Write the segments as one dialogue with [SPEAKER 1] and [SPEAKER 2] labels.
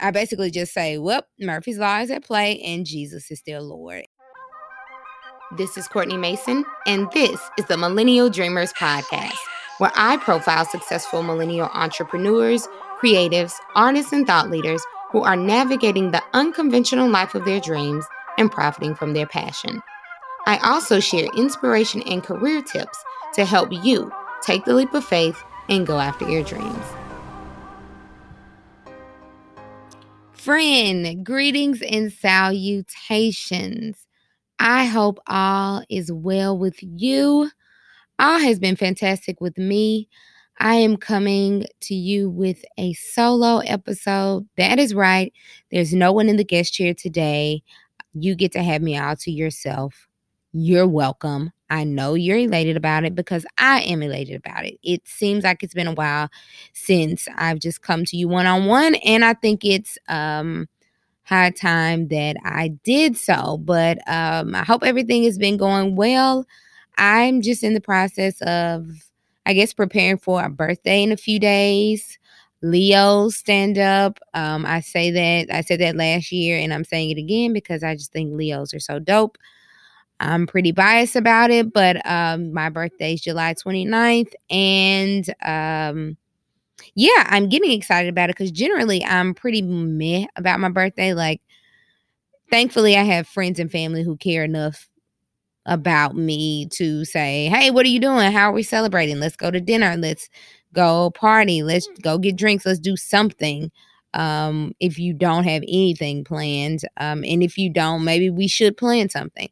[SPEAKER 1] I basically just say, well, Murphy's Law is at play and Jesus is still Lord. This is Courtney Mason, and this is the Millennial Dreamers Podcast, where I profile successful millennial entrepreneurs, creatives, artists, and thought leaders who are navigating the unconventional life of their dreams and profiting from their passion. I also share inspiration and career tips to help you take the leap of faith and go after your dreams. Friend, greetings and salutations. I hope all is well with you. All has been fantastic with me. I am coming to you with a solo episode. That is right. There's no one in the guest chair today. You get to have me all to yourself. You're welcome. I know you're elated about it because I am elated about it. It seems like it's been a while since I've just come to you one on one, and I think it's um high time that I did so. But um, I hope everything has been going well. I'm just in the process of, I guess, preparing for a birthday in a few days. Leo stand up. Um, I say that I said that last year, and I'm saying it again because I just think Leos are so dope. I'm pretty biased about it, but um, my birthday is July 29th, and um, yeah, I'm getting excited about it because generally I'm pretty meh about my birthday. Like, thankfully, I have friends and family who care enough about me to say, Hey, what are you doing? How are we celebrating? Let's go to dinner. Let's go party. Let's go get drinks. Let's do something. Um, if you don't have anything planned, um, and if you don't, maybe we should plan something.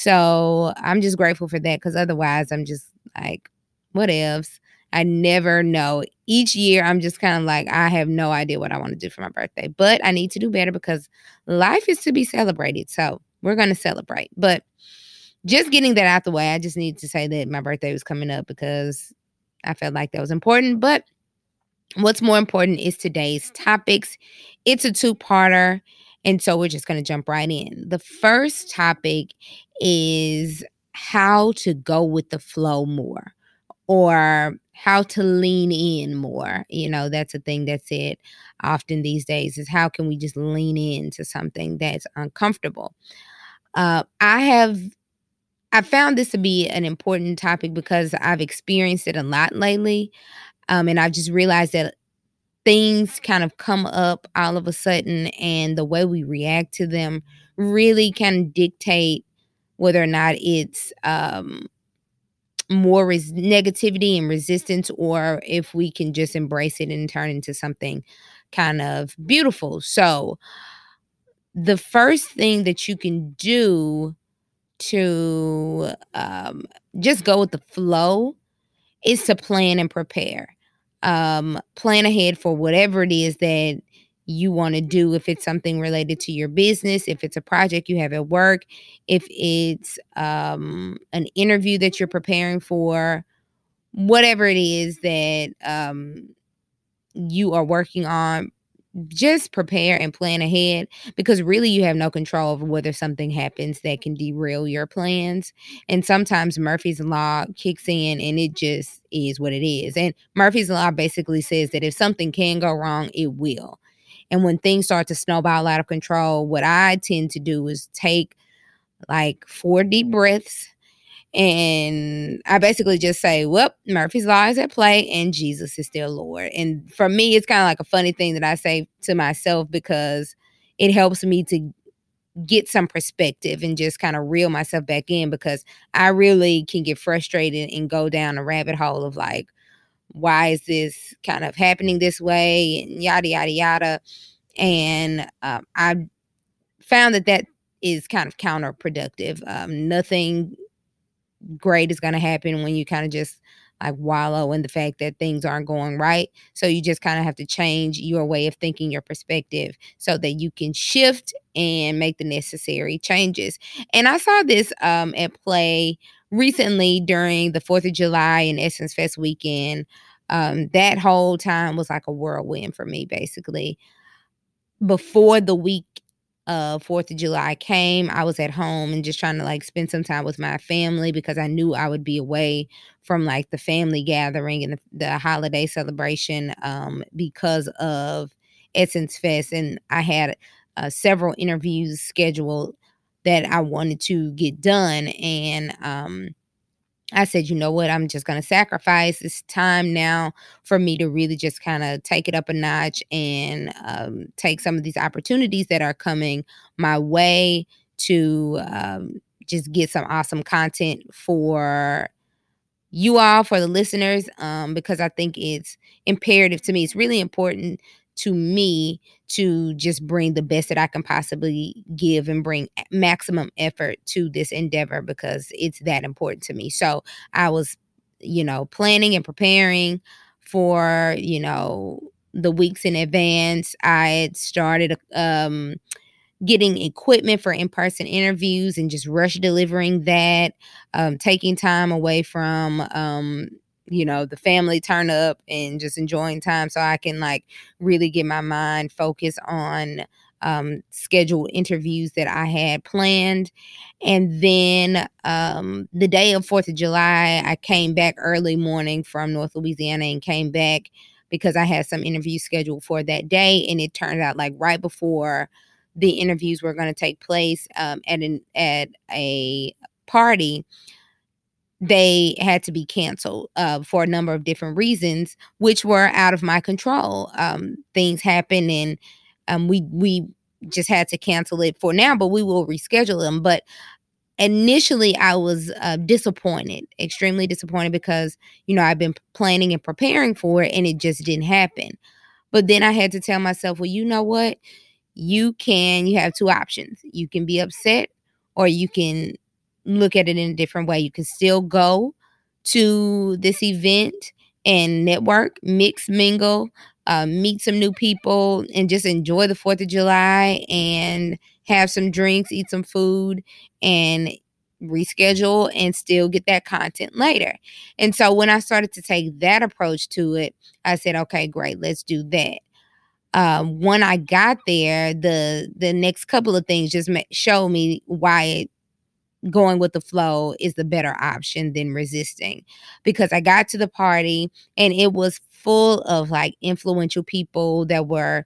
[SPEAKER 1] So I'm just grateful for that because otherwise, I'm just like, what ifs. I never know. Each year, I'm just kind of like, I have no idea what I want to do for my birthday, but I need to do better because life is to be celebrated. So we're going to celebrate. But just getting that out the way, I just need to say that my birthday was coming up because I felt like that was important. But what's more important is today's topics. It's a two parter. And so we're just going to jump right in. The first topic is how to go with the flow more or how to lean in more. You know, that's a thing that's said often these days is how can we just lean into something that's uncomfortable? Uh, I have I found this to be an important topic because I've experienced it a lot lately. Um, and I've just realized that things kind of come up all of a sudden and the way we react to them really kind of dictate whether or not it's um, more res- negativity and resistance or if we can just embrace it and turn into something kind of beautiful. So, the first thing that you can do to um, just go with the flow is to plan and prepare. Um, plan ahead for whatever it is that you want to do if it's something related to your business if it's a project you have at work if it's um, an interview that you're preparing for whatever it is that um, you are working on just prepare and plan ahead because really you have no control over whether something happens that can derail your plans. And sometimes Murphy's Law kicks in and it just is what it is. And Murphy's Law basically says that if something can go wrong, it will. And when things start to snowball out of control, what I tend to do is take like four deep breaths. And I basically just say, well, Murphy's Law is at play and Jesus is still Lord. And for me, it's kind of like a funny thing that I say to myself because it helps me to get some perspective and just kind of reel myself back in because I really can get frustrated and go down a rabbit hole of like, why is this kind of happening this way? And yada yada yada. And um, i found that that is kind of counterproductive. Um, nothing great is going to happen when you kind of just like wallow in the fact that things aren't going right. So you just kind of have to change your way of thinking your perspective so that you can shift and make the necessary changes. And i saw this um, at play recently during the 4th of July and Essence Fest weekend, um, that whole time was like a whirlwind for me, basically. Before the week of 4th of July came, I was at home and just trying to like spend some time with my family because I knew I would be away from like the family gathering and the, the holiday celebration um, because of Essence Fest, and I had uh, several interviews scheduled that I wanted to get done. And um, I said, you know what? I'm just going to sacrifice. It's time now for me to really just kind of take it up a notch and um, take some of these opportunities that are coming my way to um, just get some awesome content for you all, for the listeners, um, because I think it's imperative to me. It's really important to me to just bring the best that I can possibly give and bring maximum effort to this endeavor because it's that important to me. So I was, you know, planning and preparing for, you know, the weeks in advance. I had started um getting equipment for in-person interviews and just rush delivering that um, taking time away from um, you know the family turn up and just enjoying time so i can like really get my mind focused on um, scheduled interviews that i had planned. And then um, the day of fourth of july i came back early morning from north louisiana and came back because i had some interviews scheduled for that day and it turned out like right before the interviews were going to take place um, at an at a party they had to be canceled uh, for a number of different reasons, which were out of my control. Um, things happen, and um, we we just had to cancel it for now, but we will reschedule them. But initially, I was uh, disappointed, extremely disappointed, because you know I've been planning and preparing for it, and it just didn't happen. But then I had to tell myself, well, you know what? You can. You have two options. You can be upset, or you can look at it in a different way. You can still go to this event and network, mix, mingle, uh, meet some new people, and just enjoy the 4th of July and have some drinks, eat some food, and reschedule and still get that content later. And so when I started to take that approach to it, I said, okay, great, let's do that. Um, when I got there, the the next couple of things just show me why it going with the flow is the better option than resisting. Because I got to the party and it was full of like influential people that were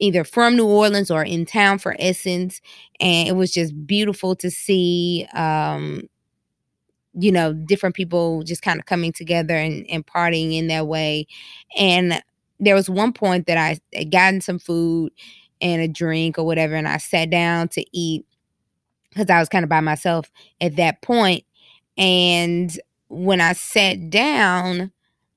[SPEAKER 1] either from New Orleans or in town for Essence and it was just beautiful to see um you know different people just kind of coming together and, and partying in that way. And there was one point that I had gotten some food and a drink or whatever and I sat down to eat because I was kind of by myself at that point. And when I sat down,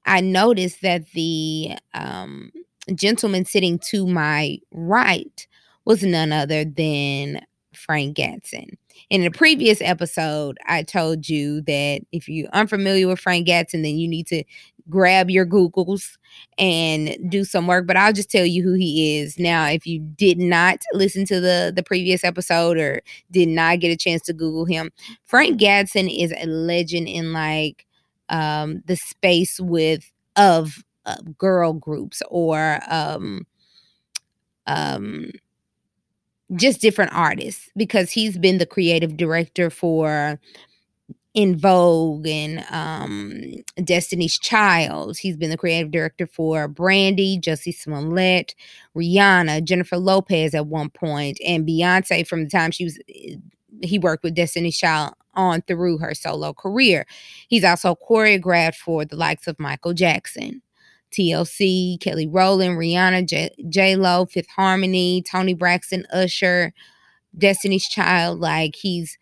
[SPEAKER 1] I noticed that the um, gentleman sitting to my right was none other than Frank Gatson. In the previous episode, I told you that if you're unfamiliar with Frank Gatson, then you need to grab your Googles and do some work. But I'll just tell you who he is. Now, if you did not listen to the, the previous episode or did not get a chance to Google him, Frank Gatson is a legend in like um, the space with of uh, girl groups or um, um, just different artists because he's been the creative director for En Vogue and um, Destiny's Child. He's been the creative director for Brandy, Jussie Smollett, Rihanna, Jennifer Lopez at one point, and Beyonce from the time she was eh, he worked with Destiny's Child on through her solo career. He's also choreographed for the likes of Michael Jackson. TLC, Kelly Rowland, Rihanna, J Lo, Fifth Harmony, Toni Braxton, Usher, Destiny's Child. Like he's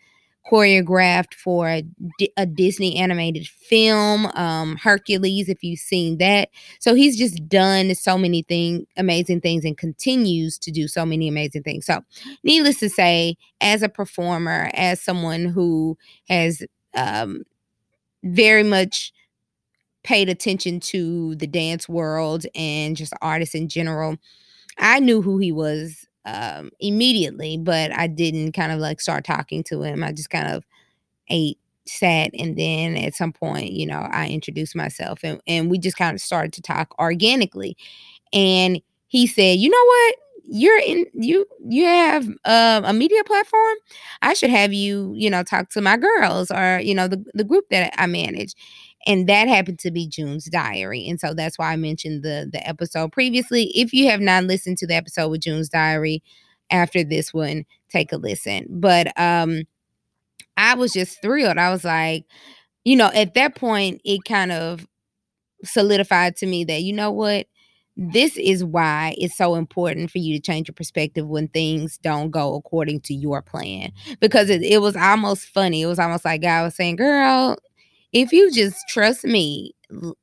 [SPEAKER 1] choreographed for a, a Disney animated film, um, Hercules, if you've seen that. So he's just done so many things, amazing things, and continues to do so many amazing things. So, needless to say, as a performer, as someone who has um, very much paid attention to the dance world and just artists in general, I knew who he was um, immediately, but I didn't kind of like start talking to him. I just kind of ate, sat, and then at some point, you know, I introduced myself and, and we just kind of started to talk organically. And he said, You know what? You're in you you have uh, a media platform. I should have you, you know, talk to my girls or, you know, the, the group that I manage. And that happened to be June's diary. And so that's why I mentioned the the episode previously. If you have not listened to the episode with June's diary after this one, take a listen. But um I was just thrilled. I was like, you know, at that point it kind of solidified to me that you know what this is why it's so important for you to change your perspective when things don't go according to your plan because it, it was almost funny it was almost like god was saying girl if you just trust me,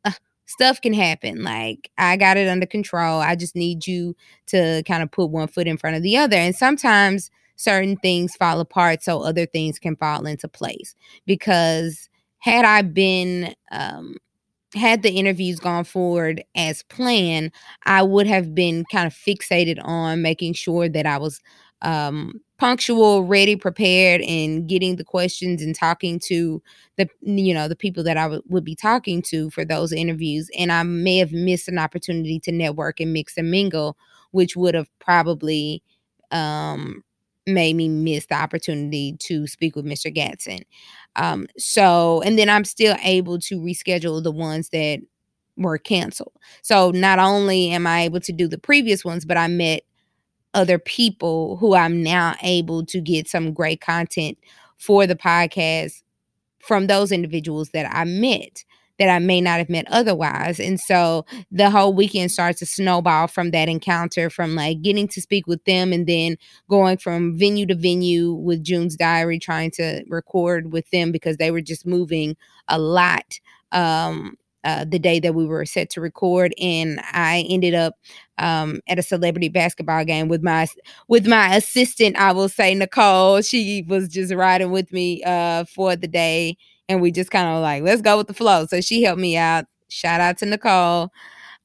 [SPEAKER 1] uh, stuff can happen. Like I got it under control. I just need you to kind of put one foot in front of the other. And sometimes certain things fall apart so other things can fall into place. Because had I been um had the interviews gone forward as planned, I would have been kind of fixated on making sure that I was um punctual, ready, prepared, and getting the questions and talking to the you know the people that I w- would be talking to for those interviews. And I may have missed an opportunity to network and mix and mingle, which would have probably um, made me miss the opportunity to speak with Mr. Gatson. Um, so, and then I'm still able to reschedule the ones that were canceled. So not only am I able to do the previous ones, but I met other people who I'm now able to get some great content for the podcast from those individuals that I met that I may not have met otherwise. And so the whole weekend starts to snowball from that encounter, from like getting to speak with them and then going from venue to venue with June's Diary, trying to record with them because they were just moving a lot. Um, uh, the day that we were set to record, and I ended up um, at a celebrity basketball game with my with my assistant. I will say Nicole. She was just riding with me uh, for the day, and we just kind of like let's go with the flow. So she helped me out. Shout out to Nicole.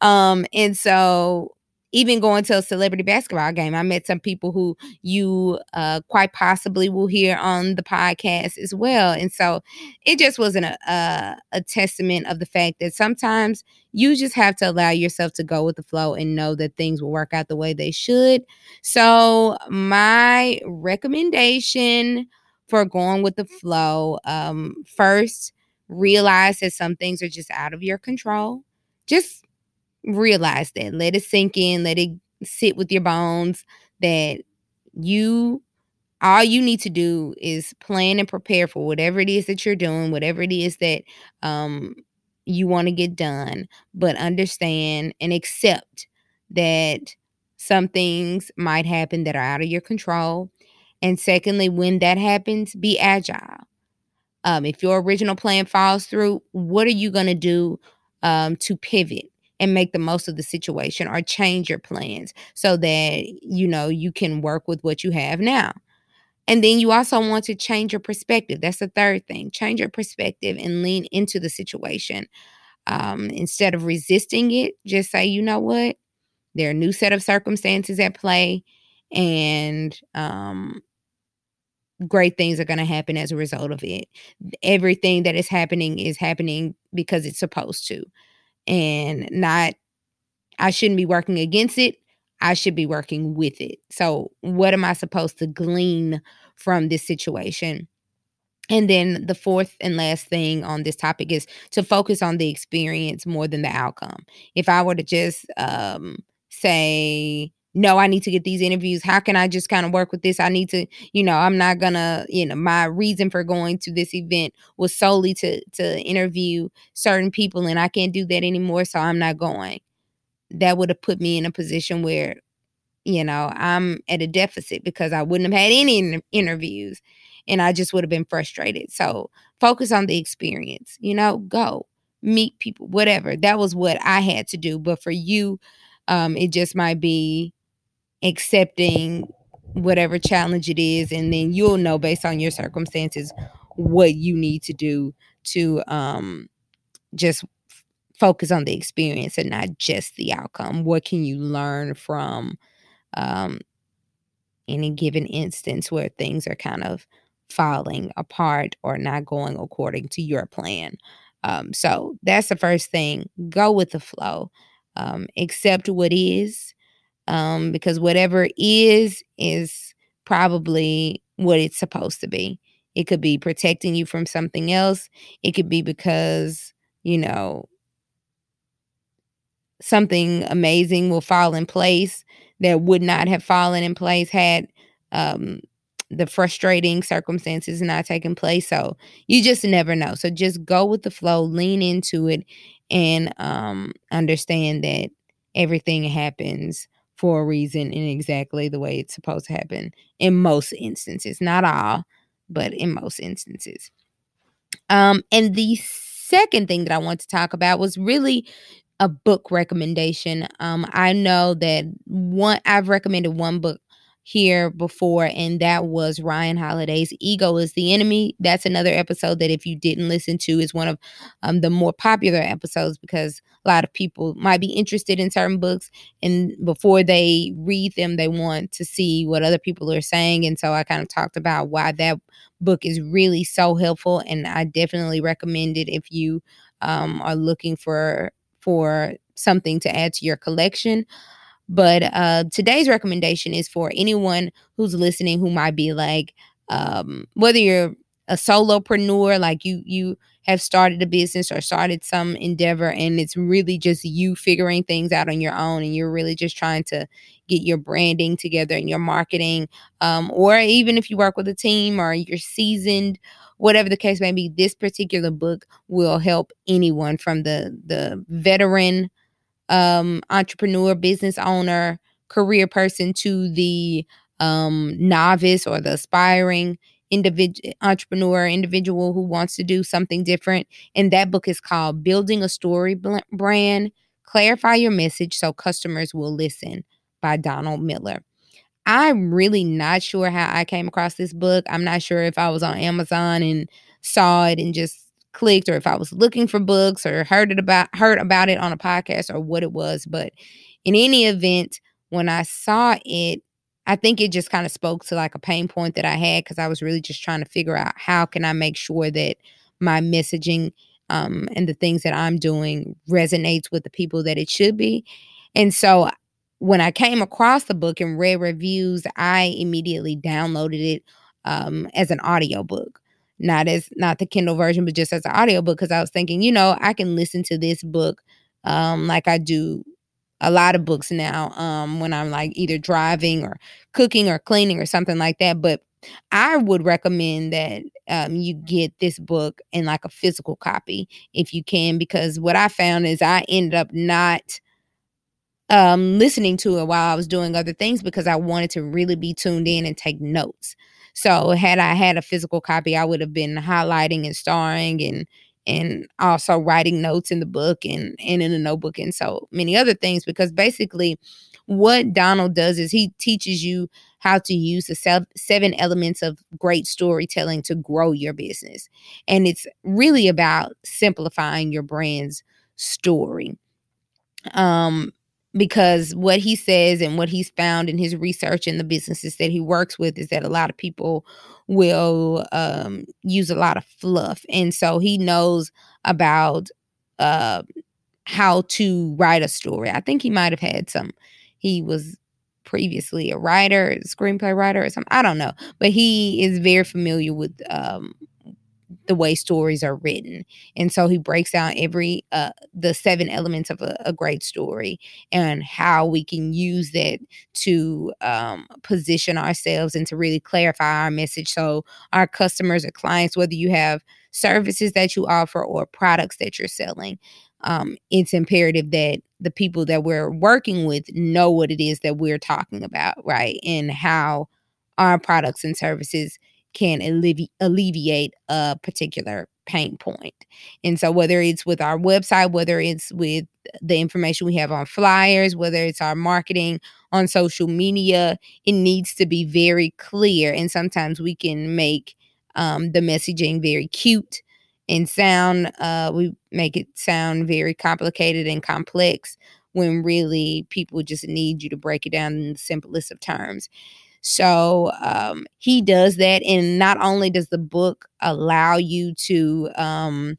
[SPEAKER 1] Um, and so even going to a celebrity basketball game, I met some people who you uh, quite possibly will hear on the podcast as well. And so it just wasn't a, a, a testament of the fact that sometimes you just have to allow yourself to go with the flow and know that things will work out the way they should. So, my recommendation for going with the flow um, first, realize that some things are just out of your control. Just realize that. Let it sink in, let it sit with your bones that you all you need to do is plan and prepare for whatever it is that you're doing, whatever it is that um you want to get done, but understand and accept that some things might happen that are out of your control. And secondly, when that happens, be agile. Um, if your original plan falls through, what are you going to do um, to pivot? And make the most of the situation or change your plans so that you know you can work with what you have now. And then you also want to change your perspective. That's the third thing. Change your perspective and lean into the situation. Um, instead of resisting it, just say, you know what? There are new set of circumstances at play, and um, great things are going to happen as a result of it. Everything that is happening is happening because it's supposed to and not I shouldn't be working against it. I should be working with it. So, what am I supposed to glean from this situation? And then the fourth and last thing on this topic is to focus on the experience more than the outcome. If I were to just um, say, no, I need to get these interviews. How can I just kind of work with this? I need to, you know, I'm not gonna, you know, my reason for going to this event was solely to to interview certain people, and I can't do that anymore, so I'm not going. That would have put me in a position where, you know, I'm at a deficit because I wouldn't have had any interviews, and I just would have been frustrated. So focus on the experience. You know, go meet people, whatever. That was what I had to do, but for you, um, it just might be accepting whatever challenge it is and then you'll know based on your circumstances what you need to do to um just f- focus on the experience and not just the outcome. What can you learn from um any given instance where things are kind of falling apart or not going according to your plan? Um so that's the first thing. Go with the flow. Um accept what is um, because whatever is is probably what it's supposed to be. It could be protecting you from something else. It could be because you know, something amazing will fall in place that would not have fallen in place had um, the frustrating circumstances not taken place. So you just never know. So just go with the flow, lean into it, and um, understand that everything happens for a reason in exactly the way it's supposed to happen in most instances. Not all, but in most instances. Um, and the second thing that I want to talk about was really a book recommendation. Um, I know that one I've recommended one book here before, and that was Ryan Holiday's Ego is the Enemy. That's another episode that if you didn't listen to is one of um, the more popular episodes because a lot of people might be interested in certain books and before they read them, they want to see what other people are saying. And so I kind of talked about why that book is really so helpful and I definitely recommend it if you um, are looking for for something to add to your collection. But uh, today's recommendation is for anyone who's listening who might be like, um, whether you're a solopreneur, like you you have started a business or started some endeavor, and it's really just you figuring things out on your own, and you're really just trying to get your branding together and your marketing, um, or even if you work with a team or you're seasoned whatever the case may be, this particular book will help anyone from the the veteran um, entrepreneur, business owner, career person to the um, novice or the aspiring individual entrepreneur individual who wants to do something different and that book is called building a story brand clarify your message so customers will listen by donald miller I'm really not sure how I came across this book. I'm not sure if I was on Amazon and saw it and just clicked or if I was looking for books or heard it about heard about it on a podcast or what it was, but in any event, when I saw it, I think it just kind of spoke to like a pain point that I had cuz I was really just trying to figure out how can I make sure that my messaging um, and the things that I'm doing resonates with the people that it should be. And so when I came across the book and read reviews, I immediately downloaded it um, as an audiobook. Not as not the Kindle version, but just as an audiobook because I was thinking, you know, I can listen to this book um, like I do a lot of books now um, when I'm like either driving or cooking or cleaning or something like that. But I would recommend that um, you get this book in like a physical copy if you can, because what I found is I ended up not um, listening to it while I was doing other things because I wanted to really be tuned in and take notes. So had I had a physical copy, I would have been highlighting and starring and and also writing notes in the book and and in the notebook and so many other things because basically what Donald does is he teaches you how to use the seven elements of great storytelling to grow your business. And it's really about simplifying your brand's story. Um because what he says and what he's found in his research in the businesses that he works with is that a lot of people will um, use a lot of fluff. And so he knows about uh, how to write a story. I think he might have had some he was previously a writer screenplay writer or something i don't know. But he is very familiar with um, the way stories are written and so he breaks down every uh the seven elements of a, a great story and how we can use that to um, position ourselves and to really clarify our message. So our customers or clients whether you have services that you offer or products that you're selling um, it's imperative that the people that we're working with know what it is that we're talking about right and how our products and services can allevi- alleviate a particular pain point. And so, whether it's with our website, whether it's with the information we have on flyers, whether it's our marketing on social media, it needs to be very clear. And sometimes we can make um, the messaging very cute and sound, uh, we make it sound very complicated and complex when really people just need you to break it down in the simplest of terms. So um, he does that. And not only does the book allow you to, um,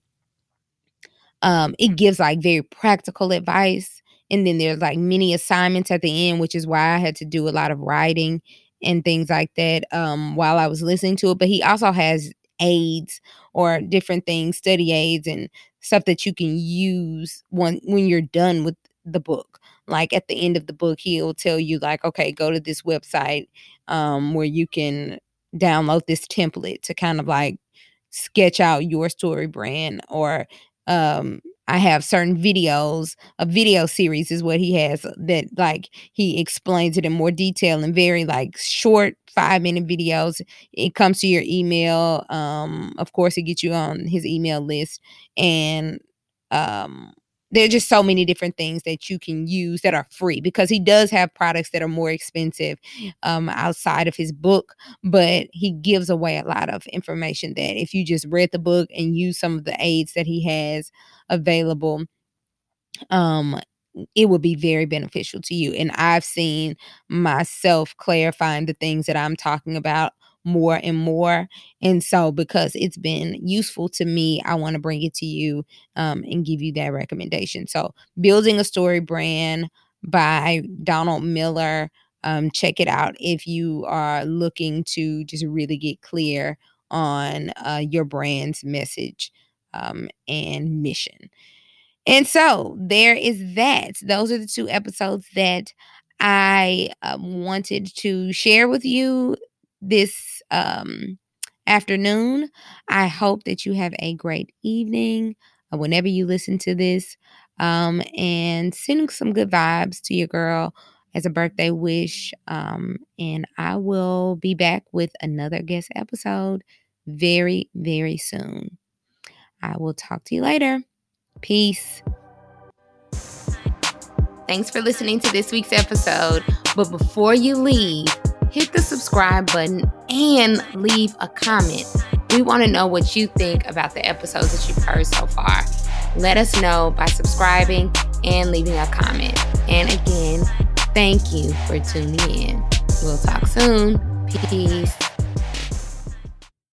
[SPEAKER 1] um, it gives like very practical advice. And then there's like many assignments at the end, which is why I had to do a lot of writing and things like that um, while I was listening to it. But he also has aids or different things, study aids and stuff that you can use when when you're done with the book like at the end of the book he'll tell you like okay go to this website um, where you can download this template to kind of like sketch out your story brand or um I have certain videos, a video series is what he has that like he explains it in more detail and very like short five minute videos. It comes to your email. Um, of course, it gets you on his email list. And um there are just so many different things that you can use that are free because he does have products that are more expensive um, outside of his book, but he gives away a lot of information that if you just read the book and use some of the aids that he has available, um, it would be very beneficial to you. And I've seen myself clarifying the things that I'm talking about more and more. And so, because it's been useful to me, I want to bring it to you um, and give you that recommendation. So, Building a Story Brand by Donald Miller. Um, check it out if you are looking to just really get clear on uh, your brand's message um, and mission. And so there is that. Those are the two episodes that I um, wanted to share with you this um, afternoon. I hope that you have a great evening uh, whenever you listen to this um, and sending some good vibes to your girl as a birthday wish. Um, and I will be back with another guest episode very, very soon. I will talk to you later. Peace. Thanks for listening to this week's episode. But before you leave, hit the subscribe button and leave a comment. We want to know what you think about the episodes that you've heard so far. Let us know by subscribing and leaving a comment. And again, thank you for tuning in. We'll talk soon. Peace.